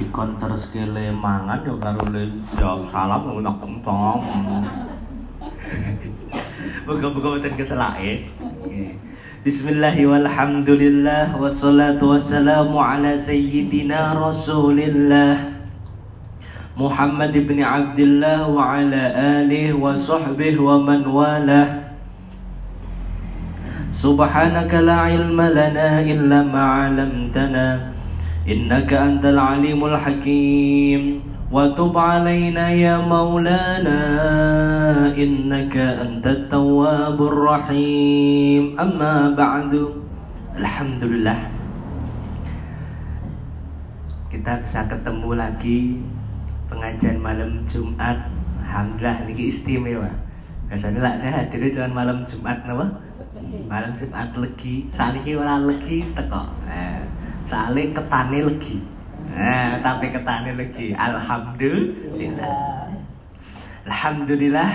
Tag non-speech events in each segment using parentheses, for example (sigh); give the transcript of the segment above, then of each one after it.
dikon terus kele mangan yo karo le jawab salam ngono kentong. Muga-muga mboten keselake. Bismillah walhamdulillah wassalatu wassalamu ala sayyidina Rasulillah Muhammad ibn Abdullah wa ala alihi wa sahbihi wa man walah Subhanaka la ilma lana illa ma 'allamtana innaka antal alimul hakim. Wa tub 'alaina ya maulana. Innaka antat tawwabur rahim. Amma ba'du. Alhamdulillah. Kita bisa ketemu lagi pengajian malam Jumat. Alhamdulillah ini istimewa. Biasanya lah saya hadir cuma malam Jumat apa? malam Jumat legi. Saat ini orang legi teko. Eh, saling ketane legi. Eh, tapi ketane legi. Alhamdulillah. Alhamdulillah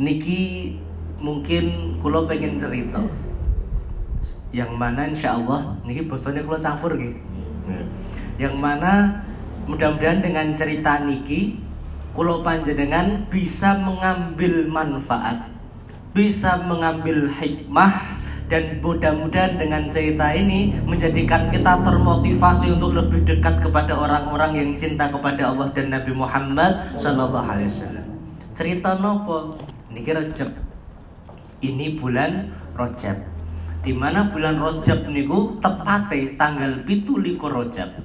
Niki mungkin kulo pengen cerita. Yang mana insya Allah niki bosnya kulo campur gitu yang mana mudah-mudahan dengan cerita niki kulo panjenengan bisa mengambil manfaat bisa mengambil hikmah dan mudah-mudahan dengan cerita ini menjadikan kita termotivasi untuk lebih dekat kepada orang-orang yang cinta kepada Allah dan Nabi Muhammad Sallallahu Alaihi Wasallam. Cerita nopo? Niki Rajab. Ini bulan Rajab. Di mana bulan Rajab niku tepate tanggal pitu likur Rajab.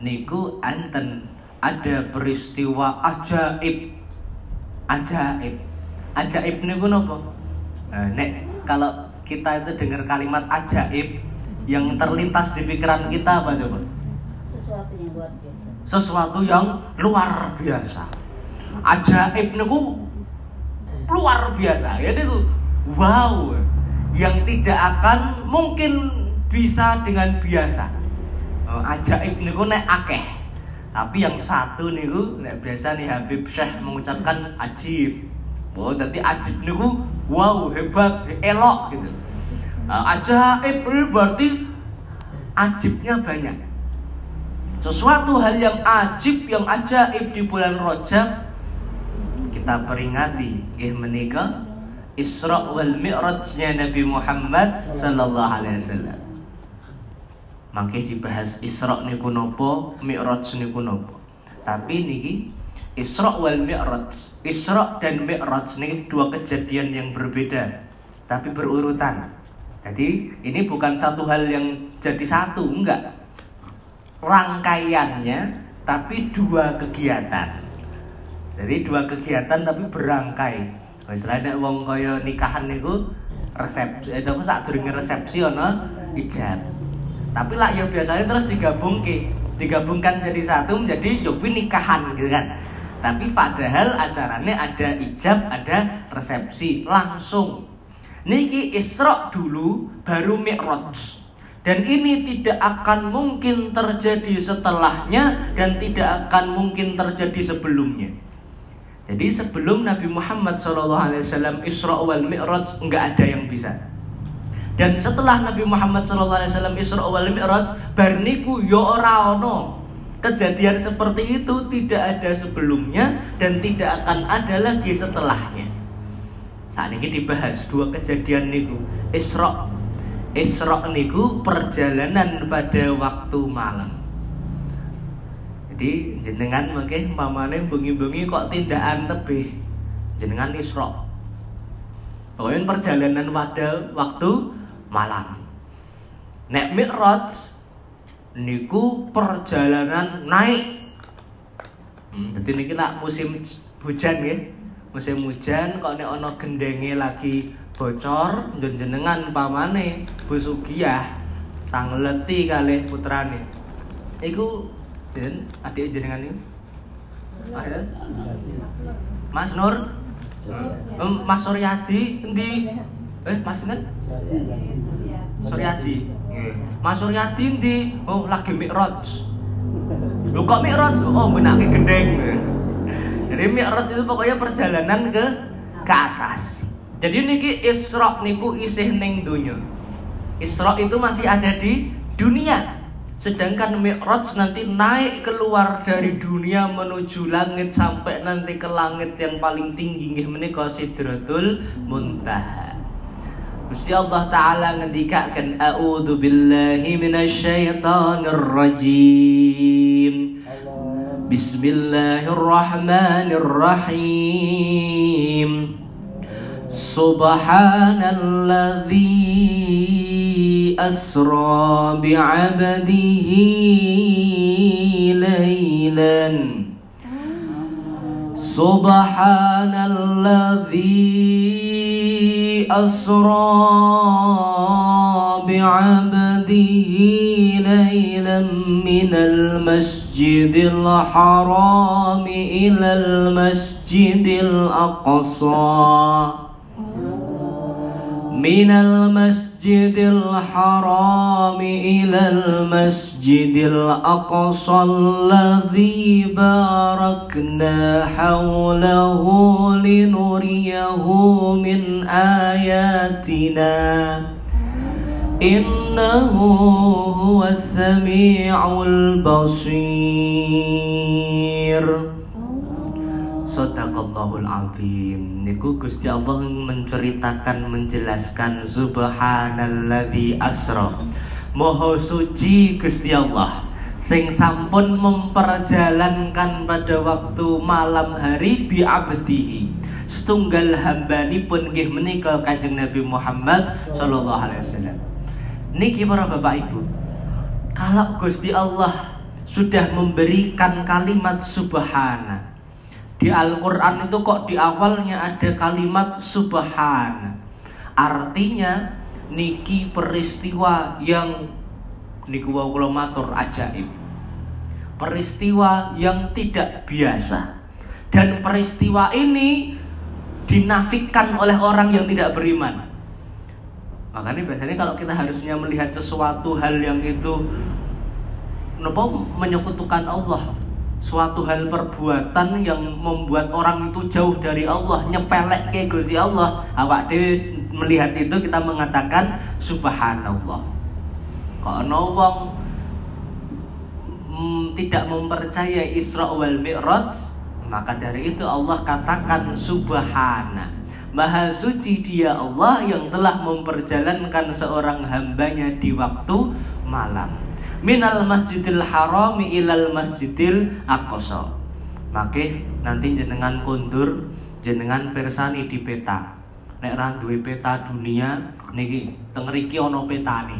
Niku anten ada peristiwa ajaib. Ajaib ajaib niku nopo? Nah, nek kalau kita itu dengar kalimat ajaib yang terlintas di pikiran kita apa coba? Sesuatu yang luar biasa. Sesuatu yang luar biasa. Ajaib niku luar biasa. Ya niku wow yang tidak akan mungkin bisa dengan biasa. Oh, ajaib niku nek akeh. Tapi yang satu niku nek biasa nih Habib Syekh mengucapkan ajib. Oh, nanti ajib niku wow hebat, elok gitu. Nah, ajaib berarti ajibnya banyak. Sesuatu hal yang ajib, yang ajaib di bulan Rajab kita peringati nggih menika Isra wal Mi'rajnya Nabi Muhammad sallallahu alaihi wasallam. Mangke dibahas Isra niku napa, Mi'raj niku napa. Tapi niki Isra wal Mi'raj. Isra dan Mi'raj ini dua kejadian yang berbeda, tapi berurutan. Jadi ini bukan satu hal yang jadi satu, enggak. Rangkaiannya tapi dua kegiatan. Jadi dua kegiatan tapi berangkai. Misalnya wong kaya nikahan niku resepsi, itu apa durunge resepsi ana ijab. Tapi lah ya biasanya terus digabungke, digabungkan jadi satu menjadi yopi nikahan gitu kan. Tapi padahal acaranya ada ijab, ada resepsi langsung. Niki Isra dulu baru Mi'raj. Dan ini tidak akan mungkin terjadi setelahnya dan tidak akan mungkin terjadi sebelumnya. Jadi sebelum Nabi Muhammad SAW Isra wal Mi'raj nggak ada yang bisa. Dan setelah Nabi Muhammad SAW Isra wal Mi'raj barniku yo ya ora kejadian seperti itu tidak ada sebelumnya dan tidak akan ada lagi setelahnya. Saat ini dibahas dua kejadian niku. Isra Isra niku perjalanan pada waktu malam. Jadi jenengan mungkin mamane bengi-bengi kok tindakan tebih. Jenengan Isra. Pokoknya perjalanan pada waktu malam. Nek Mi'raj niku perjalanan naik. Hmm, jadi niki nak musim hujan ya. Musim hujan kok nek ana gendenge lagi bocor jenengan pamane Bu Sugiyah tangleti kalih putrane. Iku den adik jenengan niku. Mas Nur Mas Suryadi endi? Eh, Mas Sinten? Suryadi. Mas Suryadi endi? Oh, lagi Mi'raj. Lho kok Mi'raj? Oh, benake gendeng. Jadi Mi'raj itu pokoknya perjalanan ke ke atas. Jadi niki Isra niku isih ning donya. Isra itu masih ada di dunia. Sedangkan Mi'raj nanti naik keluar dari dunia menuju langit sampai nanti ke langit yang paling tinggi nggih menika Sidratul Muntaha. Gusti Allah taala ngendikaken a'udzu billahi minasyaitonir rajim. Bismillahirrahmanirrahim. Subhanalladzi asra bi'abdihi laylan Subhanalladzi asra bi'abdihi laylan minal masjidil haram ilal masjidil aqsa من المسجد الحرام إلى المسجد الأقصى الذي باركنا حوله لنريه من آياتنا. إنه هو السميع البصير. Sadaqallahul azim Niku Gusti Allah menceritakan menjelaskan Subhanalladzi asra Moho suci Gusti Allah Sing sampun memperjalankan pada waktu malam hari bi abdihi Setunggal hambani pun nggih menika Kanjeng Nabi Muhammad sallallahu alaihi wasallam. Niki para Bapak Ibu. Kalau Gusti Allah sudah memberikan kalimat subhana di Al-Quran itu kok di awalnya ada kalimat subhan. Artinya niki peristiwa yang niku matur ajaib. Peristiwa yang tidak biasa. Dan peristiwa ini dinafikan oleh orang yang tidak beriman. Makanya biasanya kalau kita harusnya melihat sesuatu hal yang itu menyekutukan Allah suatu hal perbuatan yang membuat orang itu jauh dari Allah nyepelek ke Gusti Allah. Awak dewi melihat itu kita mengatakan subhanallah. Kalau wong mm, tidak mempercayai Isra wal Mi'raj? Maka dari itu Allah katakan subhana. Maha suci dia Allah yang telah memperjalankan seorang hambanya di waktu malam minal masjidil harami ilal masjidil aqsa. Maka nanti jenengan kundur jenengan persani di peta. Nek ra duwe peta dunia niki teng mriki ana petane.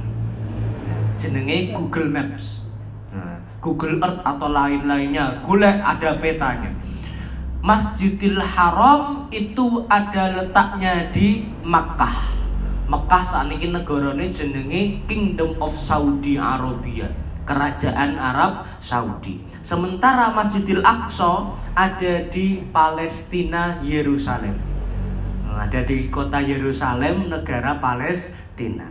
Jenenge Google Maps. Nah, Google Earth atau lain-lainnya golek ada petanya. Masjidil Haram itu ada letaknya di Makkah Mekah saat ini negaranya jenenge Kingdom of Saudi Arabia Kerajaan Arab Saudi. Sementara Masjidil Aqsa ada di Palestina Yerusalem. Ada di kota Yerusalem negara Palestina.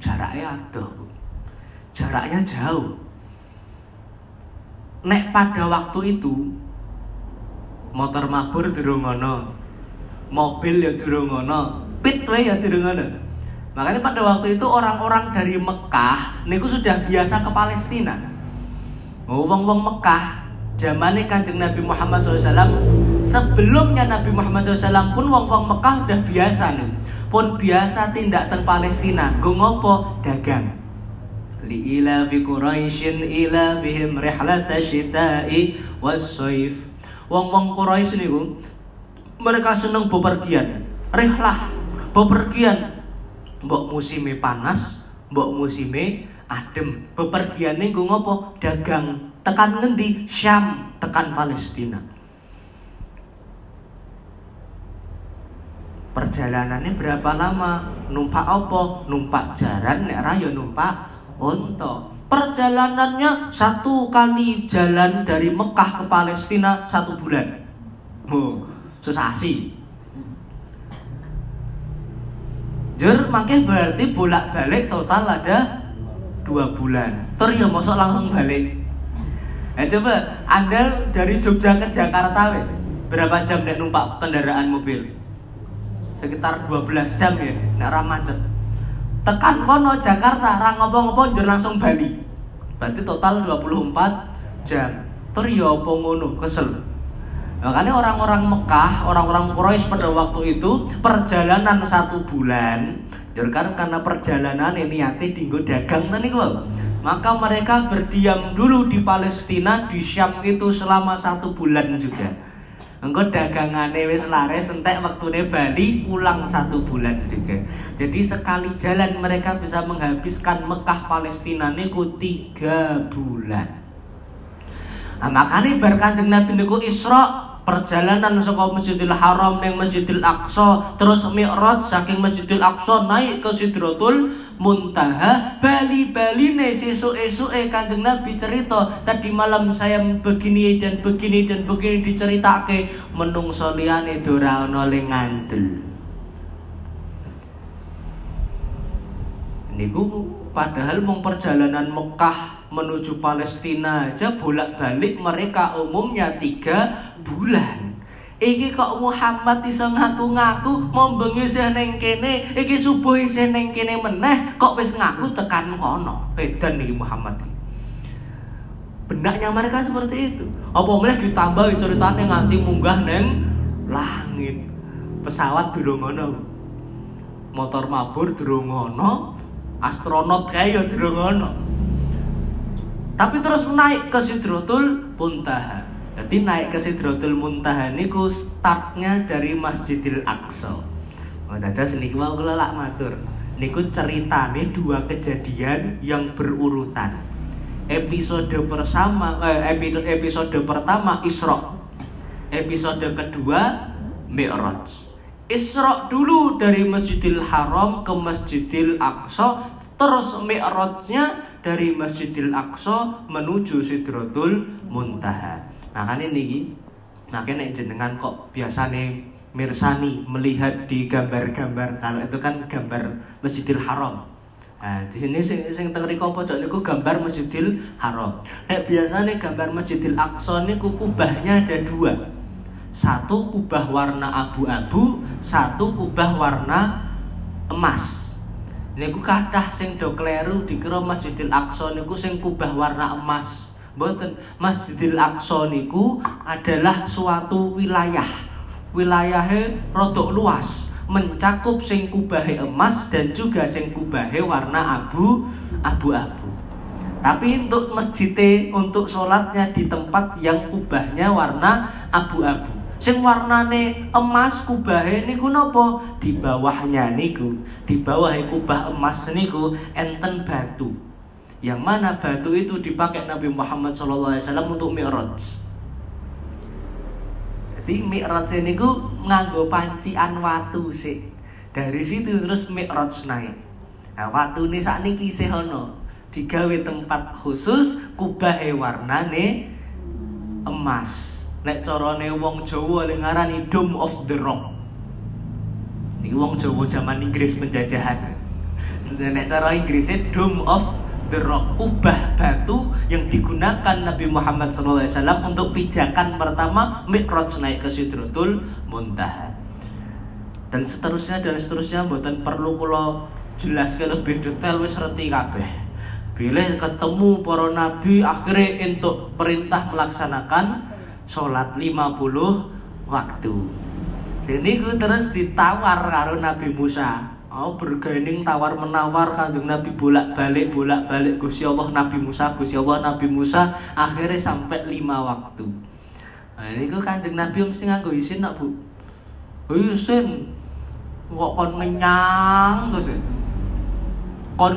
Jaraknya ada Jaraknya jauh. Nek pada waktu itu Motor mabur durung Mobil ya durung pit wae ya durung Makanya pada waktu itu orang-orang dari Mekah niku sudah biasa ke Palestina. Wong-wong Mekah zamannya kanjeng Nabi Muhammad SAW sebelumnya Nabi Muhammad SAW pun wong-wong Mekah udah biasa nih. Pun biasa tindak teng Palestina. Gue ngopo? Dagang. Li ila fi Quraisyin ila fihim rihlat syita'i was wong-wong Quraisy niku mereka seneng bepergian. Rihlah bepergian. Mbok musime panas mbok musime adem. Bepergiane nggo ngopo? Dagang. Tekan ngendi? Syam. Tekan Palestina. Perjalanannya berapa lama? Numpak apa? Numpak jaran? Nek raya numpak onto perjalanannya satu kali jalan dari Mekah ke Palestina satu bulan. Oh, sesasi Jur makin berarti bolak-balik total ada dua bulan. Ter ya langsung balik. Eh coba Anda dari Jogja ke Jakarta berapa jam nek numpak kendaraan mobil? Sekitar 12 jam ya, nek macet. Tekan kono Jakarta, ra ngopo-ngopo njur langsung Bali. Berarti total 24 jam. Terus ya apa ngono, kesel. Makanya orang-orang Mekah, orang-orang Quraisy pada waktu itu perjalanan satu bulan, ya kan karena perjalanan ini niatnya tinggal dagang tadi kalau maka mereka berdiam dulu di Palestina di Syam itu selama satu bulan juga. Engko dagangane wis laris entek waktune Bali pulang satu bulan juga. Jadi sekali jalan mereka bisa menghabiskan Mekah Palestina niku tiga bulan. Nah, makanya bar Kanjeng Nabi niku Isra perjalanan saka Masjidil Haram ning Masjidil Aqsa terus Mi'raj saking Masjidil Aqsa naik ke Sidratul Muntaha. Bali-bali nih sesuk-esuke Kanjeng Nabi cerita tadi malam saya begini dan begini dan begini diceritake menungso liyane ora ana ling ngandel. Niku padahal mau perjalanan Mekah menuju Palestina aja bolak-balik mereka umumnya tiga bulan. Iki kok Muhammad iso ngaku-ngaku mau bengi isih ning kene, iki subuh isih kene meneh, kok wis ngaku tekan kono. Edan iki Muhammad. Benaknya mereka seperti itu. Apa mulai ditambah ceritanya nganti munggah neng langit. Pesawat durung ngono. Motor mabur durung ngono. Astronot kaya durung ngono. Tapi terus naik ke Sidratul Muntaha. Jadi naik ke Sidratul Muntaha niku startnya dari Masjidil Aqsa. Dada seni mau kula lak matur. Niku ceritane dua kejadian yang berurutan. Episode pertama eh, episode, episode pertama Isra. Episode kedua Mi'raj. Isra dulu dari Masjidil Haram ke Masjidil Aqsa, terus Mi'rajnya dari Masjidil Aqsa menuju Sidratul Muntaha. Makanya niki, makanya jenengan kok biasanya mirsani melihat di gambar-gambar kalau itu kan gambar Masjidil Haram. Nah, di sini sing sing teng riko pojok niku gambar Masjidil Haram. Nek biasanya gambar Masjidil Aqsa niku kubahnya ada dua. Satu kubah warna abu-abu, satu kubah warna emas. Niku kathah sing do kleru dikira Masjidil Aqsa niku sing kubah warna emas. Mboten, Masjidil Aqsa niku adalah suatu wilayah. Wilayahnya rodok luas, mencakup sing kubahe emas dan juga sing kubahe warna abu abu-abu. Tapi untuk masjidnya, untuk sholatnya di tempat yang kubahnya warna abu-abu. Sing warnane emas kubahe niku napa? Di bawahnya niku, di bawah kubah emas niku enten batu. Yang mana batu itu dipakai Nabi Muhammad SAW untuk mi'raj. Jadi mi'raj niku nganggo pancian watu sih. Dari situ terus mi'raj naik. Nah, watu ini saat ini kisih digawe tempat khusus kubahe warnane emas nek carane wong Jawa le ngarani Dome of the Rock. Ini wong Jawa zaman Inggris penjajahan. Nek cara Inggrisnya Dome of the Rock, kubah batu yang digunakan Nabi Muhammad SAW untuk pijakan pertama Mi'raj naik ke Sidratul Muntaha. Dan seterusnya dan seterusnya buatan perlu kalau jelaskan lebih detail wis reti kabeh. Bila ketemu para nabi akhirnya untuk perintah melaksanakan sholat 50 waktu. Jadi ku terus ditawar karo Nabi Musa. Oh bergaining tawar menawar kanjeng Nabi bolak balik bolak balik Gusti Allah Nabi Musa Gusti Allah Nabi Musa akhirnya sampai lima waktu. Nah, ini ku kanjeng Nabi mesti nganggo isin nak bu. Oh, isin kok kon ngenyang terus ya? kon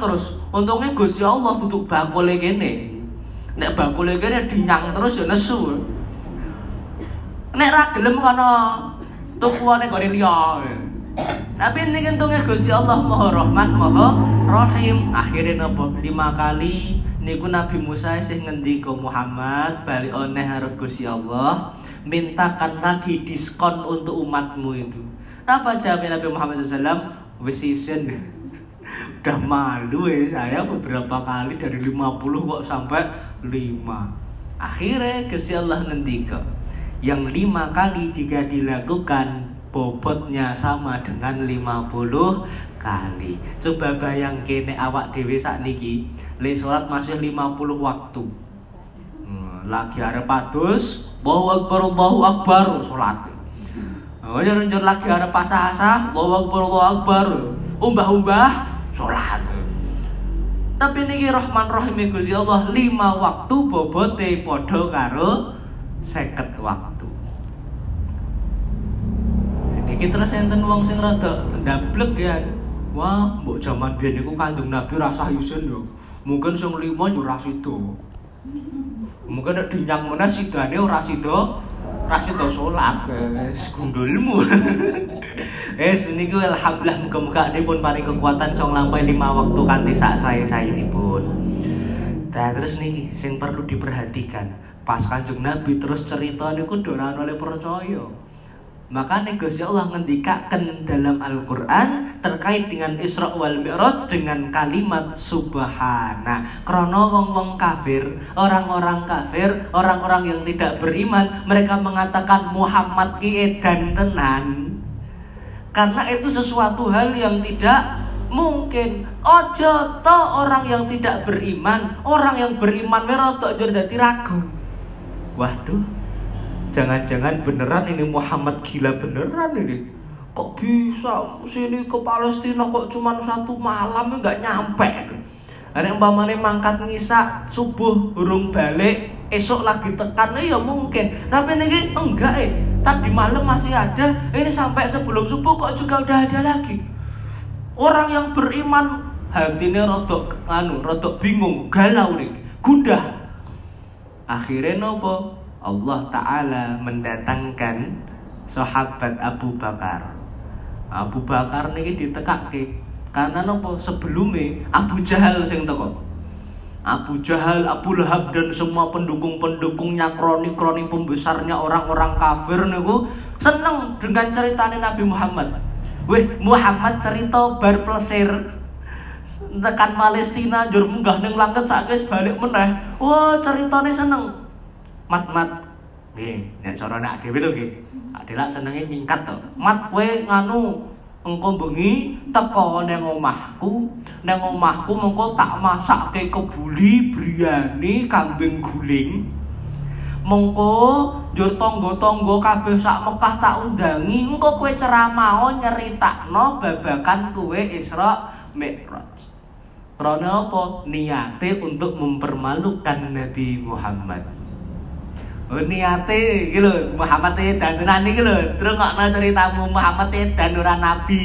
terus untungnya Gusti Allah tutup bakule kene Nek bakule kene dinyang terus ya nesu. Nek ra gelem kono tukuane gone liya. Tapi ini kentungnya Gusti Allah Maha Rahman Maha Rahim. Akhirnya napa? Lima kali niku Nabi Musa sih ngendika Muhammad balik oneh karo Gusti Allah, mintakan lagi diskon untuk umatmu itu. Apa jawab Nabi Muhammad SAW? Wis udah malu ya saya beberapa kali dari 50 kok sampai 5 akhirnya Gusti Allah ngendika yang lima kali jika dilakukan bobotnya sama dengan 50 kali. Coba bayang kene awak dewi sak niki, le sholat masih 50 waktu. Hmm, lagi arep padus, Allahu Akbar, Allahu Akbar, sholat. Oh, njur lagi arep pasah-asah, Allahu Akbar. Umbah-umbah, sholat. Tapi niki Rahman Rahim Gusti Allah lima waktu bobote padha karo seket waktu. Niki terus enten wong sing rada ndablek ya. Wah, mbok jaman biyen niku Kanjeng Nabi rasah yusun lho. Mungkin sing lima yo ora sida. Mungkin nek dinyang meneh sidane ora sida, ora sida salat. Wis gundulmu. (laughs) Wis niku alhamdulillah muga-muga dipun paring kekuatan song lampahi lima waktu kanthi sak saya-saya pun. Nah, terus nih sing perlu diperhatikan. Pas Kanjeng Nabi terus cerita niku ora oleh percaya. Maka Gusti Allah ngendikaken dalam Al-Qur'an terkait dengan Isra wal Mi'raj dengan kalimat subhana. Krono wong-wong kafir, orang-orang kafir, orang-orang yang tidak beriman, mereka mengatakan Muhammad ki edan tenan. Karena itu sesuatu hal yang tidak mungkin. Ojo to orang yang tidak beriman, orang yang beriman merotok jadi ragu. Waduh, Jangan-jangan beneran ini Muhammad gila beneran ini. Kok bisa? Sini ke Palestina kok cuma satu malam nggak nyampe. Ada umpamanya mangkat ngisa subuh burung balik esok lagi tekan. Ya mungkin. Tapi ini enggak eh. Tadi malam masih ada ini sampai sebelum subuh kok juga udah ada lagi. Orang yang beriman hatinya rodok anu rodok bingung galau nih gundah. Akhirnya nopo Allah Ta'ala mendatangkan sahabat Abu Bakar. Abu Bakar ini ditekake karena nopo? Sebelumnya Abu Jahal sing teko. Abu Jahal, Abu Lahab dan semua pendukung-pendukungnya, kroni-kroni pembesarnya orang-orang kafir niku seneng dengan ceritanya Nabi Muhammad. Wih, Muhammad cerita bar plesir. Tekan Palestina jur munggah ning langit sakit balik meneh. Wah, ceritanya seneng mat-mat nggih nek cara nek dhewe lho nggih. Adela senenge nyingkat to. Mat kowe nganu engko bengi teko nang omahku. Nang omahku mengko tak masakke kebuli briani kambing guling. Mengko njur tangga-tangga kabeh sak Mekah tak undangi engko kowe ceramah nyeritakno babakan kowe Isra Mi'raj. Karena apa? Niate untuk mempermalukan Nabi Muhammad niate iki lho Muhammad danuran iki lho terus ngokno ceritamu Muhammad danuran nabi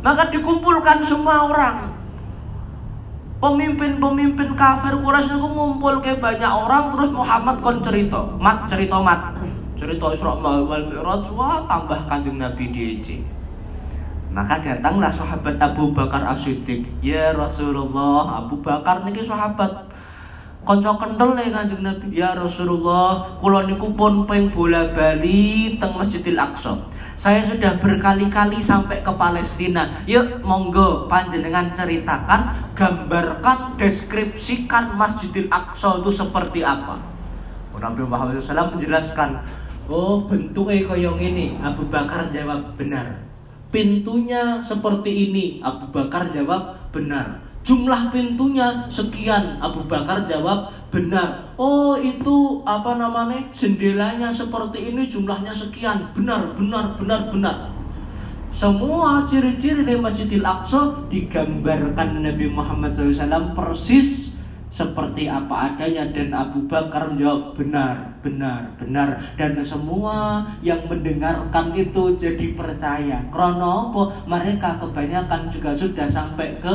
maka dikumpulkan semua orang. Pemimpin-pemimpin kafir Quraisy itu ngumpul ke banyak orang terus Muhammad kon cerita mat cerita mat. Cerita Isra wal Mi'raj wah tambah kanjeng Nabi DJ maka datanglah sahabat Abu Bakar As-Siddiq. Ya Rasulullah Abu Bakar niki sahabat Konco kental nih kanjeng Nabi. Ya Rasulullah kula niku pun peng bola bali teng Masjidil Aqsa. Saya sudah berkali-kali sampai ke Palestina. Yuk monggo panjenengan ceritakan gambarkan deskripsikan Masjidil Aqsa itu seperti apa. Nabi Muhammad SAW menjelaskan oh bentuknya koyong ini Abu Bakar jawab benar. Pintunya seperti ini. Abu Bakar jawab benar Jumlah pintunya sekian. Abu Bakar jawab, benar. Oh itu apa namanya? Jendelanya seperti ini jumlahnya sekian. Benar, benar, benar, benar. Semua ciri-ciri dari Masjidil Aqsa digambarkan Nabi Muhammad SAW persis seperti apa adanya dan Abu Bakar menjawab benar, benar, benar dan semua yang mendengarkan itu jadi percaya. Krono mereka kebanyakan juga sudah sampai ke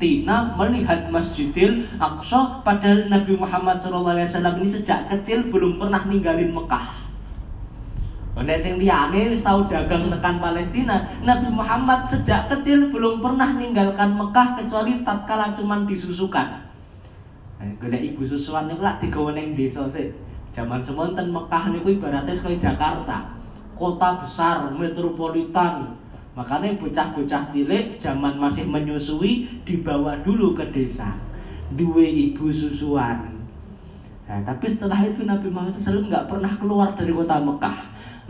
Palestina melihat Masjidil Aqsa padahal Nabi Muhammad SAW ini sejak kecil belum pernah ninggalin Mekah. Nek sing liyane wis tau dagang tekan Palestina, Nabi Muhammad sejak kecil belum pernah meninggalkan Mekah kecuali tatkala cuman disusukan. Golek ibu susuan niku lak digawe ning desa sik. Zaman semonten Mekah niku ibaratnya kaya Jakarta. Kota besar, metropolitan. Makanya bocah-bocah cilik zaman masih menyusui dibawa dulu ke desa. Dua ibu susuan. Nah, tapi setelah itu Nabi Muhammad SAW nggak pernah keluar dari kota Mekah.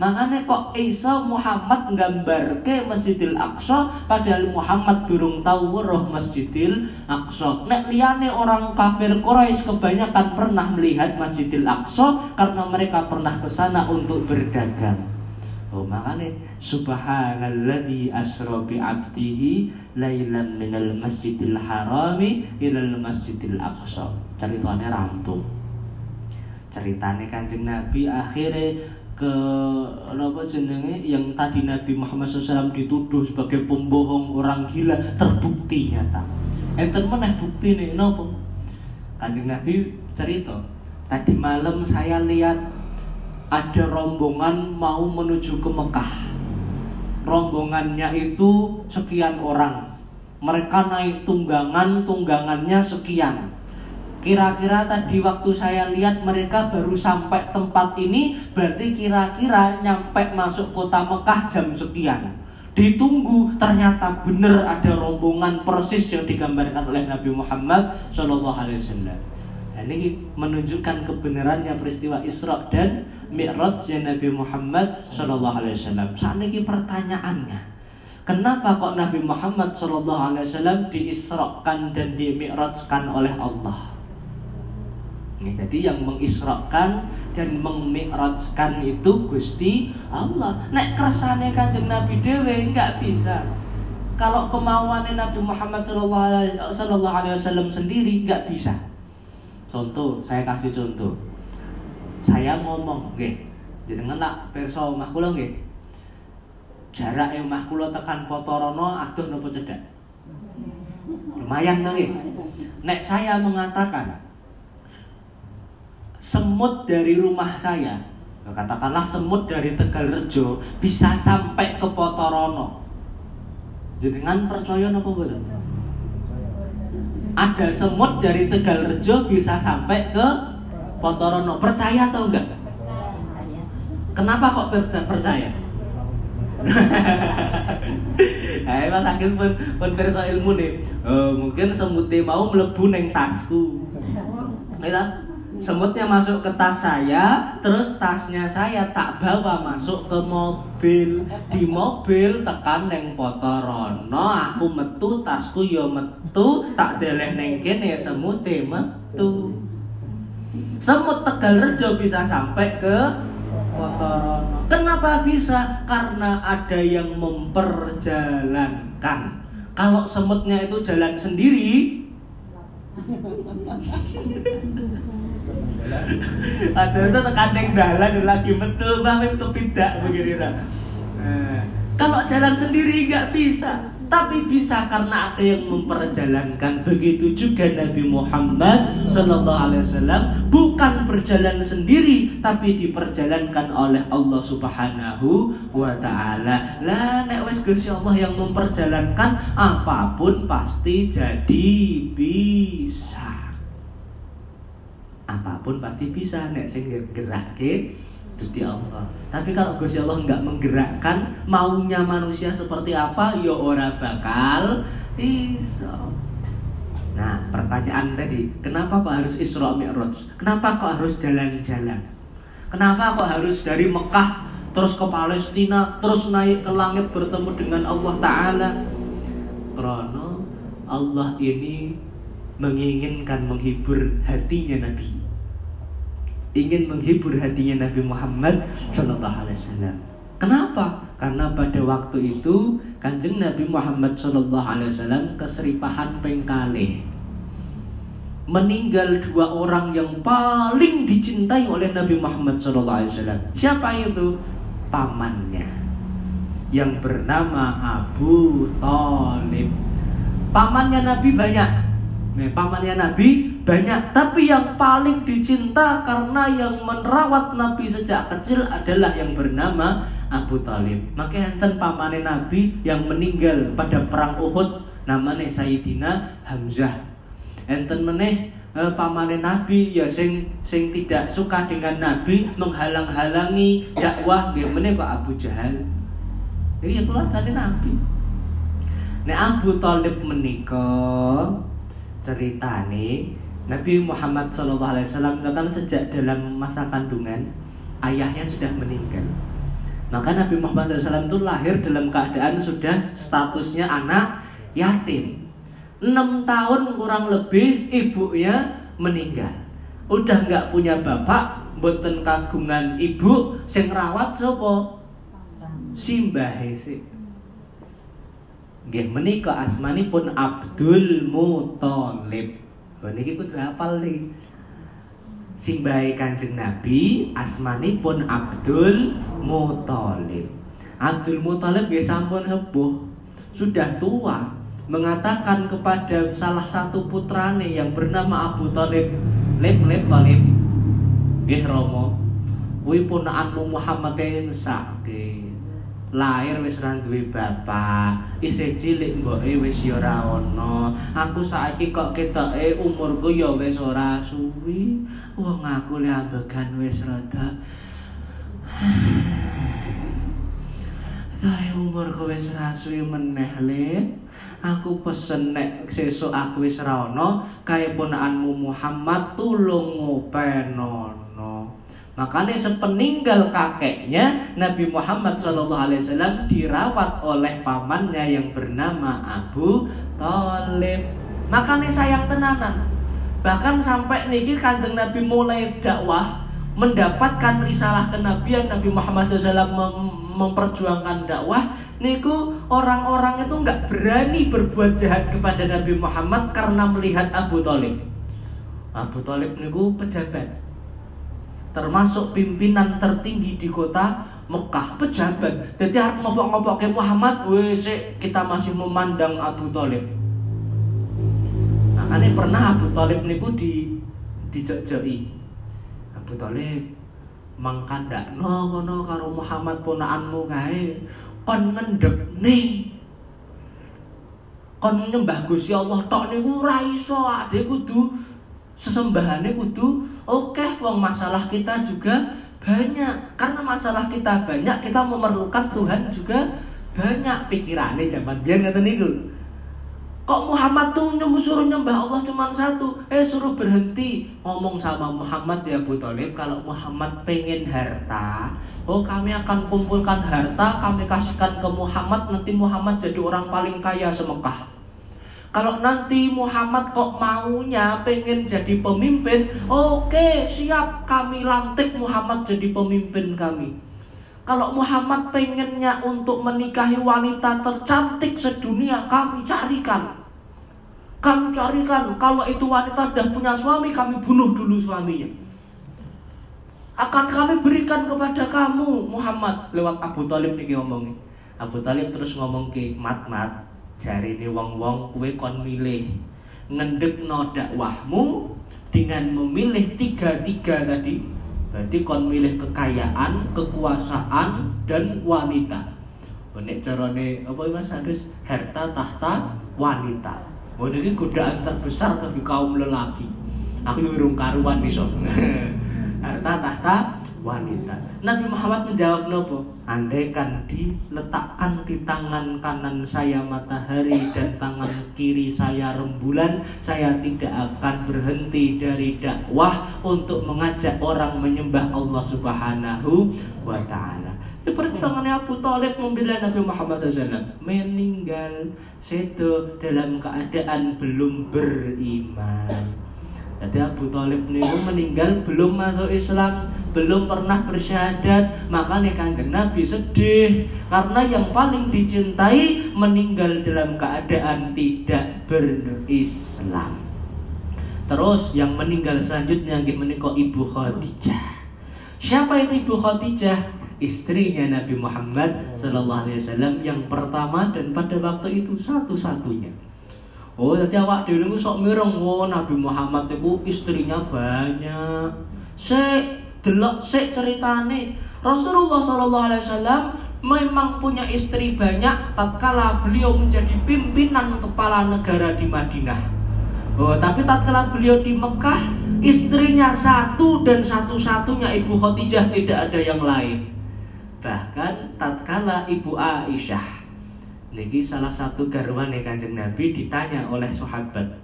Makanya kok Isa Muhammad nggambar ke Masjidil Aqsa padahal Muhammad durung tahu roh Masjidil Aqsa. Nek liane orang kafir Quraisy kebanyakan pernah melihat Masjidil Aqsa karena mereka pernah ke sana untuk berdagang. Oh makanya subhanalladzi asra bi 'abdihi lailan minal masjidil harami ilal masjidil aqsa. Ceritanya rampung. Ceritanya Kanjeng Nabi akhirnya ke apa jenenge yang tadi Nabi Muhammad SAW dituduh sebagai pembohong orang gila terbukti nyata. Enten meneh bukti nih nopo? Kanjeng Nabi cerita tadi malam saya lihat ada rombongan mau menuju ke Mekah. Rombongannya itu sekian orang. Mereka naik tunggangan, tunggangannya sekian Kira-kira tadi waktu saya lihat mereka baru sampai tempat ini Berarti kira-kira nyampe masuk kota Mekah jam sekian Ditunggu ternyata benar ada rombongan persis yang digambarkan oleh Nabi Muhammad Shallallahu Wasallam. Ini menunjukkan kebenarannya peristiwa Isra dan Mi'raj Nabi Muhammad Shallallahu Alaihi Wasallam. Saat ini pertanyaannya, kenapa kok Nabi Muhammad Shallallahu Alaihi Wasallam diisrakan dan dimi'rajkan oleh Allah? Ya, jadi yang mengisrakan dan mengmi'rajkan itu Gusti Allah. Nek kersane Kanjeng Nabi dewe nggak bisa. Kalau kemauan Nabi Muhammad Sallallahu Alaihi Wasallam sendiri nggak bisa. Contoh, saya kasih contoh. Saya ngomong, nggih. Jenengan nak perso omah kula. Jarak kula tekan Potorono aduh nopo cedak. Lumayan nggih. Nek saya mengatakan semut dari rumah saya katakanlah semut dari Tegal Rejo bisa sampai ke Potorono dengan percaya apa boleh ada semut dari Tegal Rejo bisa sampai ke Potorono percaya atau enggak kenapa kok percaya (laughs) Hai Mas Agis pun pun perso ilmu nih. Oh, mungkin semutnya mau melebu neng tasku. Ya semutnya masuk ke tas saya, terus tasnya saya tak bawa masuk ke mobil. Di mobil tekan neng potorono, aku metu tasku yo metu, tak deleh neng kene semute metu. Semut Tegal Rejo bisa sampai ke Potorono. Kenapa bisa? Karena ada yang memperjalankan. Kalau semutnya itu jalan sendiri, (laughs) Aja itu tekandeng dalan lagi betul bah wis begini nah. Kalau jalan sendiri nggak bisa, tapi bisa karena ada yang memperjalankan. Begitu juga Nabi Muhammad Sallallahu Alaihi Wasallam bukan berjalan sendiri, tapi diperjalankan oleh Allah Subhanahu Wa Taala. Lah, nek wes Allah yang memperjalankan, apa pun pasti jadi bisa apa pun pasti bisa nek sing ke Gusti Allah. Tapi kalau Gusti Allah nggak menggerakkan maunya manusia seperti apa, ya ora bakal bisa. Nah, pertanyaan tadi, kenapa kok harus Isra Mi'raj? Kenapa kok harus jalan-jalan? Kenapa kok harus dari Mekah terus ke Palestina, terus naik ke langit bertemu dengan Allah taala? Karena Allah ini menginginkan menghibur hatinya Nabi ingin menghibur hatinya Nabi Muhammad Shallallahu Alaihi Wasallam. Kenapa? Karena pada waktu itu kanjeng Nabi Muhammad Shallallahu Alaihi Wasallam keseripahan pengkale meninggal dua orang yang paling dicintai oleh Nabi Muhammad Shallallahu Alaihi Wasallam. Siapa itu? Pamannya yang bernama Abu Talib. Pamannya Nabi banyak. Nah, pamannya Nabi banyak. Tapi yang paling dicinta karena yang merawat Nabi sejak kecil adalah yang bernama Abu Talib. Maka enten pamane Nabi yang meninggal pada perang Uhud namanya Sayyidina Hamzah. Enten meneh eh, pamane Nabi ya sing sing tidak suka dengan Nabi menghalang-halangi dakwah nggih meneh kok Abu Jahal. Ini itulah tadi Nabi. Nek Abu Talib menikah ceritane Nabi Muhammad SAW katakan sejak dalam masa kandungan ayahnya sudah meninggal. Maka Nabi Muhammad SAW itu lahir dalam keadaan sudah statusnya anak yatim. 6 tahun kurang lebih ibunya meninggal. Udah nggak punya bapak, boten kagungan ibu, sing rawat sapa? Simbahe sih. Nggih menika asmanipun Abdul Muthalib. Lha niki kudu hafal nih. Simbahe Kanjeng Nabi asmanipun Abdul Muthalib. Abdul Muthalib ya sampun sepuh, sudah tua, mengatakan kepada salah satu putrane yang bernama Abu Talib, Lip Lip Talib, nggih Romo, kuwi ponakanmu Muhammad sakit lahir wis ra duwe bapak isih cilik mboke wis ya ora ana aku saiki kok ketoke umurku ya wis ora suwi. Wong aku le ambegan wis rada. Saya umurku wis ra suwi meneh le. Aku pesen nek sesuk aku wis ra ana kaya ponakanmu Muhammad tulung ngopenono Makanya sepeninggal kakeknya Nabi Muhammad SAW dirawat oleh pamannya yang bernama Abu Talib. Makanya sayang tenanan. Bahkan sampai niki kanjeng Nabi mulai dakwah mendapatkan risalah kenabian Nabi Muhammad SAW mem memperjuangkan dakwah niku orang-orang itu nggak berani berbuat jahat kepada Nabi Muhammad karena melihat Abu Talib. Abu Talib niku pejabat termasuk pimpinan tertinggi di kota Mekah. Pejabat. Jadi harus ngopok-ngopok ke Muhammad wes kita masih memandang Abu Talib. Nah ini pernah Abu Talib niku di dijejei Abu Talib mangkandak no ngono karo Muhammad ponakanmu kae. Kon ngendep nih. Kon nyembah Gusti Allah tok niku ora iso. Ade kudu sesembahane kudu oke okay, wong masalah kita juga banyak. Karena masalah kita banyak kita memerlukan Tuhan juga banyak. Pikirannya zaman biar nggak niku. Kok Muhammad tuh suruh nyembah Allah cuma satu? Eh suruh berhenti ngomong sama Muhammad ya Abu Talib kalau Muhammad pengen harta oh kami akan kumpulkan harta kami kasihkan ke Muhammad nanti Muhammad jadi orang paling kaya semekah kalau nanti Muhammad kok maunya pengen jadi pemimpin, oke siap kami lantik Muhammad jadi pemimpin kami. Kalau Muhammad pengennya untuk menikahi wanita tercantik sedunia, kami carikan. Kami carikan, kalau itu wanita sudah punya suami, kami bunuh dulu suaminya. Akan kami berikan kepada kamu Muhammad lewat Abu Talib nih ngomongin. Abu Talib terus ngomong ke mat mat ini wong-wong kue kon milih no dakwahmu dengan memilih tiga-tiga tadi berarti kon milih kekayaan, kekuasaan dan wanita. Nek carane apa Mas Agus harta tahta wanita. Oh ini godaan terbesar bagi kaum lelaki. Aku urung karuan iso. (laughs) harta tahta wanita. Nabi Muhammad menjawab nopo? Andaikan diletakkan di tangan kanan saya matahari dan tangan kiri saya rembulan, saya tidak akan berhenti dari dakwah untuk mengajak orang menyembah Allah Subhanahu wa taala. Di perjuangan Abu Talib membela Nabi Muhammad SAW meninggal sedo dalam keadaan belum beriman. Jadi Abu Talib ini meninggal belum masuk Islam, belum pernah bersyahadat, makanya kanjeng Nabi sedih karena yang paling dicintai meninggal dalam keadaan tidak berislam. Terus yang meninggal selanjutnya menikah Ibu Khadijah. Siapa itu Ibu Khadijah? Istrinya Nabi Muhammad Sallallahu Alaihi Wasallam yang pertama dan pada waktu itu satu-satunya. Oh, jadi awak dhewe niku sok mireng oh Nabi Muhammad itu istrinya banyak. Sik delok sik ceritane. Rasulullah sallallahu alaihi wasallam memang punya istri banyak tatkala beliau menjadi pimpinan kepala negara di Madinah. Oh, tapi tatkala beliau di Mekah, istrinya satu dan satu-satunya Ibu Khadijah tidak ada yang lain. Bahkan tatkala Ibu Aisyah Niki salah satu garwane kanjeng Nabi ditanya oleh sahabat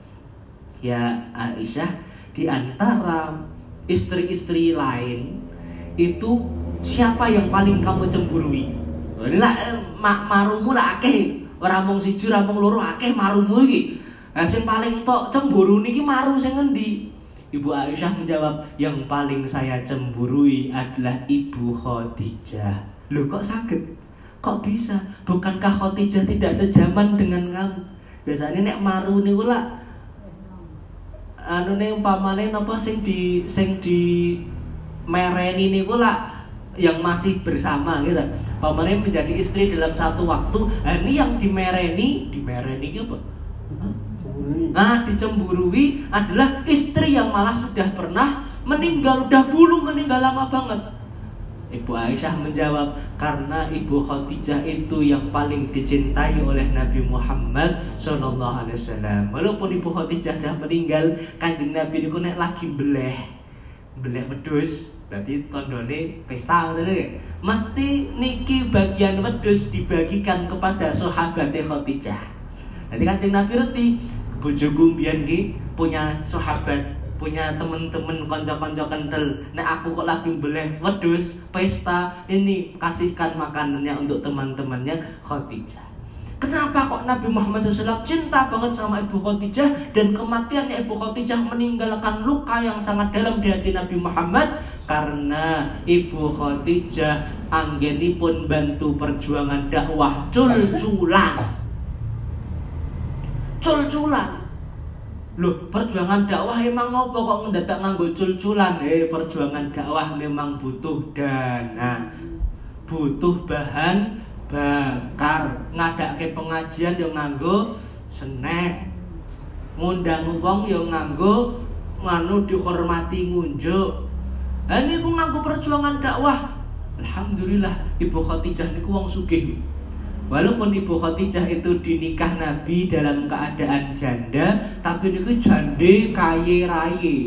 Ya Aisyah di antara istri-istri lain itu siapa yang paling kamu cemburui ini lah eh, ma marumu lah akeh ora mung siji ora mung loro akeh marumu iki Nah, sing paling tok cemburu niki maru sing ngendi? Ibu Aisyah menjawab, yang paling saya cemburui adalah Ibu Khadijah. Loh kok sakit? Kok bisa? Bukankah Khadijah tidak sejaman dengan kamu? Biasanya nek maru niku lah anu nih umpamane napa sing di sing di mereni niku lah yang masih bersama gitu. Pamannya menjadi istri dalam satu waktu. Nah, ini yang dimereni, dimereni apa? Nah, dicemburui adalah istri yang malah sudah pernah meninggal, dahulu meninggal lama banget. Ibu Aisyah menjawab, karena Ibu Khadijah itu yang paling dicintai oleh Nabi Muhammad Shallallahu Alaihi Wasallam. Walaupun Ibu Khadijah sudah meninggal, kanjeng Nabi itu nek lagi beleh, beleh wedus, berarti tondone pesta ya. Mesti niki bagian wedus dibagikan kepada sahabat Khadijah. Jadi kanjeng Nabi reti, bojoku mbiyen ki punya sahabat punya temen-temen konco-konco kental. Nah aku kok lagi beleh wedus pesta ini kasihkan makanannya untuk teman-temannya Khadijah. Kenapa kok Nabi Muhammad SAW cinta banget sama Ibu Khadijah dan kematiannya Ibu Khadijah meninggalkan luka yang sangat dalam di hati Nabi Muhammad? Karena Ibu Khadijah pun bantu perjuangan dakwah cul-culan. Cul-culan Loh, perjuangan dakwah emang ngopo kok ngedadak nganggo cul-culan? Eh, perjuangan dakwah memang butuh dana. Butuh bahan bakar. Ngadake pengajian yang nganggo senek. Ngundang wong yang nganggo nganu dihormati ngunjuk. Lah niku nganggo perjuangan dakwah. Alhamdulillah Ibu Khadijah niku wong sugih. Walaupun Ibu Khadijah itu dinikah Nabi dalam keadaan janda, tapi itu jande kaya raya.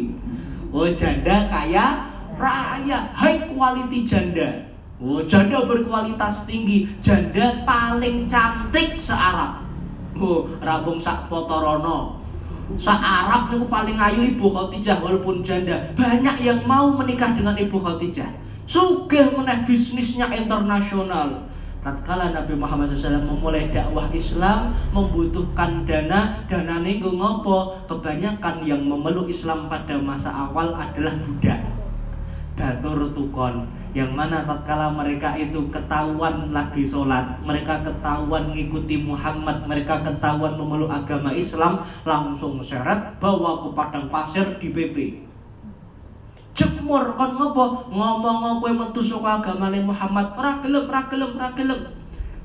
Oh janda kaya raya, high quality janda. Oh janda berkualitas tinggi, janda paling cantik se-Arab. Oh rabung sak potorono. Sak Arab itu paling ayu Ibu Khadijah walaupun janda. Banyak yang mau menikah dengan Ibu Khadijah. Sugih meneh bisnisnya internasional tatkala Nabi Muhammad SAW memulai dakwah Islam membutuhkan dana dana nih ngopo? Kebanyakan yang memeluk Islam pada masa awal adalah budak. Datur tukon yang mana tatkala mereka itu ketahuan lagi sholat mereka ketahuan mengikuti Muhammad mereka ketahuan memeluk agama Islam langsung seret bawa ke padang pasir di PP jemur kon ngopo? Ngomong kowe metu saka agamane Muhammad? Ora gelem ora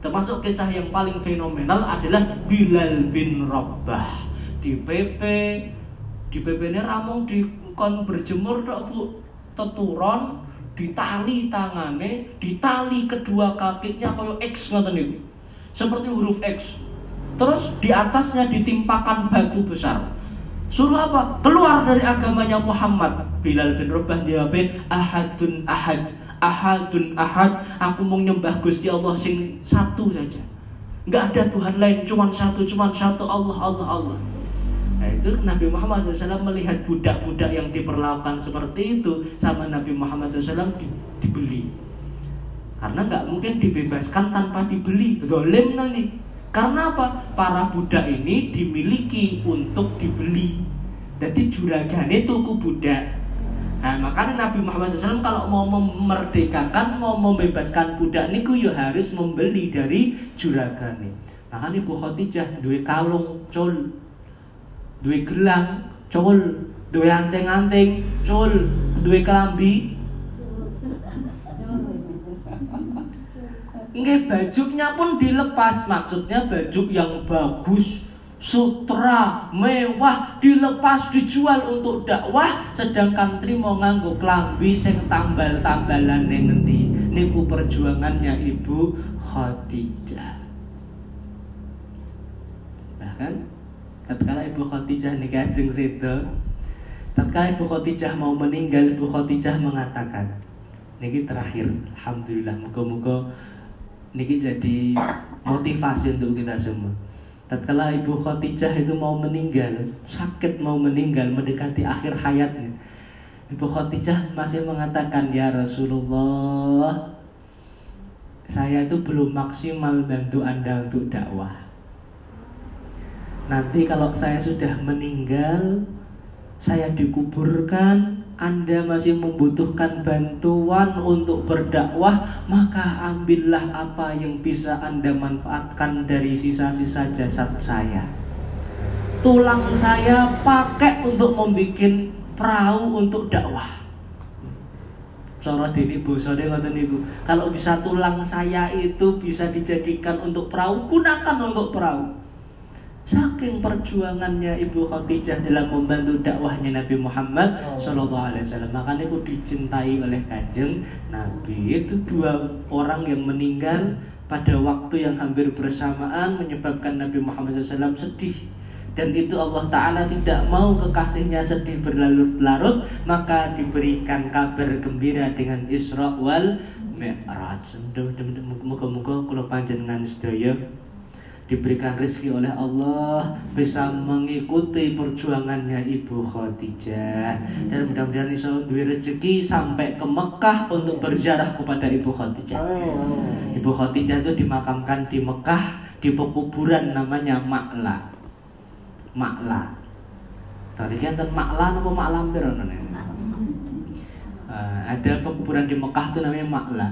termasuk kisah yang paling fenomenal adalah Bilal bin Rabah. Di PP di PP ini ramong di kon berjemur tok Bu. Teturon ditali tangane ditali kedua kakinya kaya X ngoten niku. Seperti huruf X. Terus di atasnya ditimpakan batu besar Suruh apa? Keluar dari agamanya Muhammad. Bilal bin Rabah jawabin ahadun ahad. Ahadun ahad. Aku mau nyembah Gusti Allah sing satu saja. Enggak ada Tuhan lain, cuma satu, cuma satu Allah, Allah, Allah. Nah itu Nabi Muhammad SAW melihat budak-budak yang diperlakukan seperti itu sama Nabi Muhammad SAW di, dibeli. Karena nggak mungkin dibebaskan tanpa dibeli. Zolim nanti. Karena apa? Para budak ini dimiliki untuk dibeli. Jadi juragane tuku budak. Nah, makanya Nabi Muhammad SAW kalau mau memerdekakan, mau membebaskan budak niku ya harus membeli dari juragane. Makanya Ibu Khadijah duwe kalung cul, duwe gelang cul, duwe anteng-anteng cul, duwe kelambi Nggih bajunya pun dilepas, maksudnya baju yang bagus, sutra, mewah, dilepas, dijual untuk dakwah, sedangkan mau nganggo klambi sing tambal-tambalan ning ngendi. Niku perjuangannya Ibu Khadijah. Bahkan ketika Ibu Khadijah nih kajeng situ, tatkala Ibu Khadijah mau meninggal, Ibu Khadijah mengatakan, niki terakhir, alhamdulillah, muga-muga niki jadi motivasi untuk kita semua. Tatkala Ibu Khadijah itu mau meninggal, sakit mau meninggal, mendekati akhir hayatnya. Ibu Khadijah masih mengatakan ya Rasulullah saya itu belum maksimal bantu Anda untuk dakwah. Nanti kalau saya sudah meninggal, saya dikuburkan, Anda masih membutuhkan bantuan untuk berdakwah, maka ambillah apa yang bisa Anda manfaatkan dari sisa-sisa jasad saya. Tulang saya pakai untuk membuat perahu untuk dakwah. Cara dini bosone ngoten niku. Kalau bisa tulang saya itu bisa dijadikan untuk perahu, gunakan untuk perahu. Saking perjuangannya Ibu Khadijah dalam membantu dakwahnya Nabi Muhammad oh. Shallallahu Alaihi Wasallam, makanya itu dicintai oleh kanjeng Nabi. Itu dua orang yang meninggal pada waktu yang hampir bersamaan menyebabkan Nabi Muhammad SAW sedih dan itu Allah Ta'ala tidak mau kekasihnya sedih berlarut-larut maka diberikan kabar gembira dengan Isra wal Mi'raj muka-muka kalau panjenengan sedaya diberikan rezeki oleh Allah bisa mengikuti perjuangannya Ibu Khadijah dan mudah-mudahan bisa duwe rezeki sampai ke Mekah untuk berziarah kepada Ibu Khadijah. Ibu Khadijah itu dimakamkan di Mekah di pekuburan namanya Makla. Makla. Tadi kan Makla apa Maklam uh, ada pekuburan di Mekah itu namanya Makla.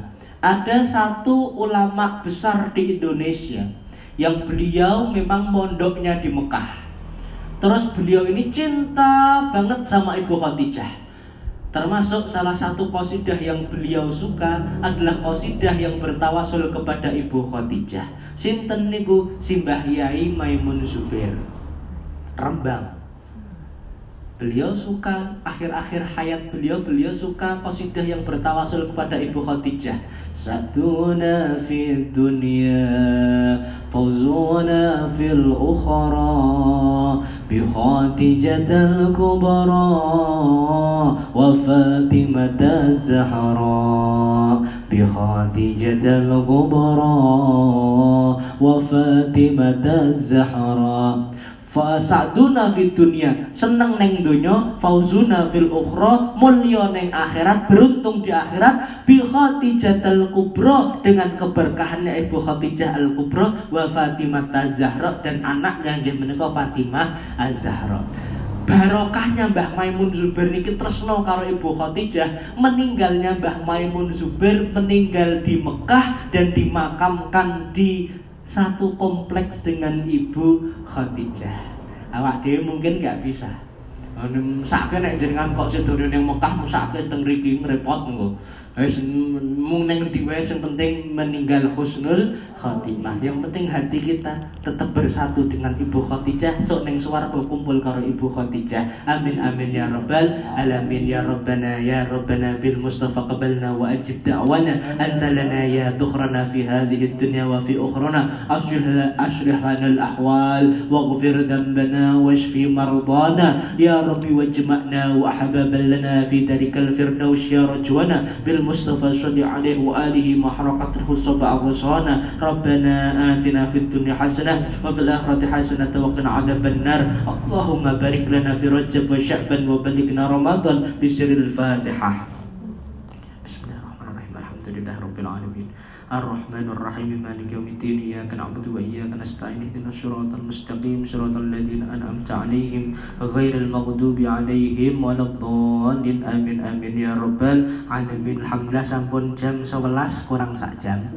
Ada satu ulama besar di Indonesia yang beliau memang mondoknya di Mekah. Terus beliau ini cinta banget sama Ibu Khadijah. Termasuk salah satu kosidah yang beliau suka adalah kosidah yang bertawasul kepada Ibu Khadijah. Sinten niku Simbah Yai Maimun Zubair. Rembang. Beliau suka akhir-akhir hayat beliau beliau suka qasidah yang bertawasul kepada Ibu Khadijah. Satuna fi dunya fawzuna fil ukhra bi Khadijatal kubra wa Fatimah az-Zahra bi Khadijatal kubra wa Fatimah az-Zahra Fasaduna fid dunia. Seneng neng dunyo, fauzuna fil ukhra mulya neng akhirat, beruntung di akhirat. Bi Khadijatul Kubra dengan keberkahannya Ibu Khadijah Al Kubra wa Fatimah Az-Zahra dan anaknya yang menika Fatimah Az-Zahra. barokahnya Mbah Maimun Zubair niki tresno karo Ibu Khadijah meninggalnya Mbah Maimun Zubair meninggal di Mekah dan dimakamkan di satu kompleks dengan ibu Khadijah. Awak dia mungkin nggak bisa. Sakit nek jenengan kok sedurunge ning Mekah musake teng mriki ngrepot engko. Wis mung ning ndi wae sing penting meninggal husnul khotimah. Yang penting hati kita tetap bersatu dengan Ibu Khotijah. Sok neng swarga berkumpul karo Ibu Khotijah. Amin amin ya Robbal alamin. Ya Robbana ya Robbana bil mustafa qabalna wa ajib da'wana. Anta lana ya dukhrana fi hadhihi dunya wa fi ukhrana ashrih lana al ahwal. Waghfir dhanbana washfi marbana ya rabbi wajma'na wa ahbaban lana fi darikal firdaus ya rajwana. Bil mustafa sallallahu alaihi wa alihi mahraqatul husba awsana ربنا آتنا في الدنيا حسنة وفي الآخرة حسنة وقنا عذاب النار. اللهم بارك لنا في رجب وشعبا وبلغنا رمضان بسر الفاتحة. بسم الله الرحمن الرحيم. الحمد لله رب العالمين. الرحمن الرحيم مالك يوم الدين إياك نعبد وإياك نستعين اهدنا الصراط المستقيم صراط الذين أنعمت عليهم غير المغضوب عليهم ولا الضالين آمين آمين يا رب العالمين Alhamdulillah sampun jam 11 kurang sak jam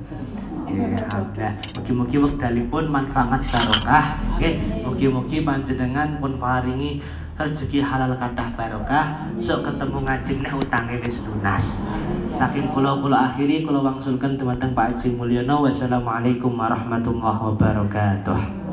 Ya, alhamdulillah. Mugi-mugi wekdalipun manfaat barokah. Nggih, mugi-mugi panjenengan pun paringi rezeki halal kathah barokah sok ketemu ngaji neh utange wis lunas. Saking kula kula akhiri kula wangsulkan dumateng Pak Haji Mulyono. Wassalamualaikum warahmatullahi wabarakatuh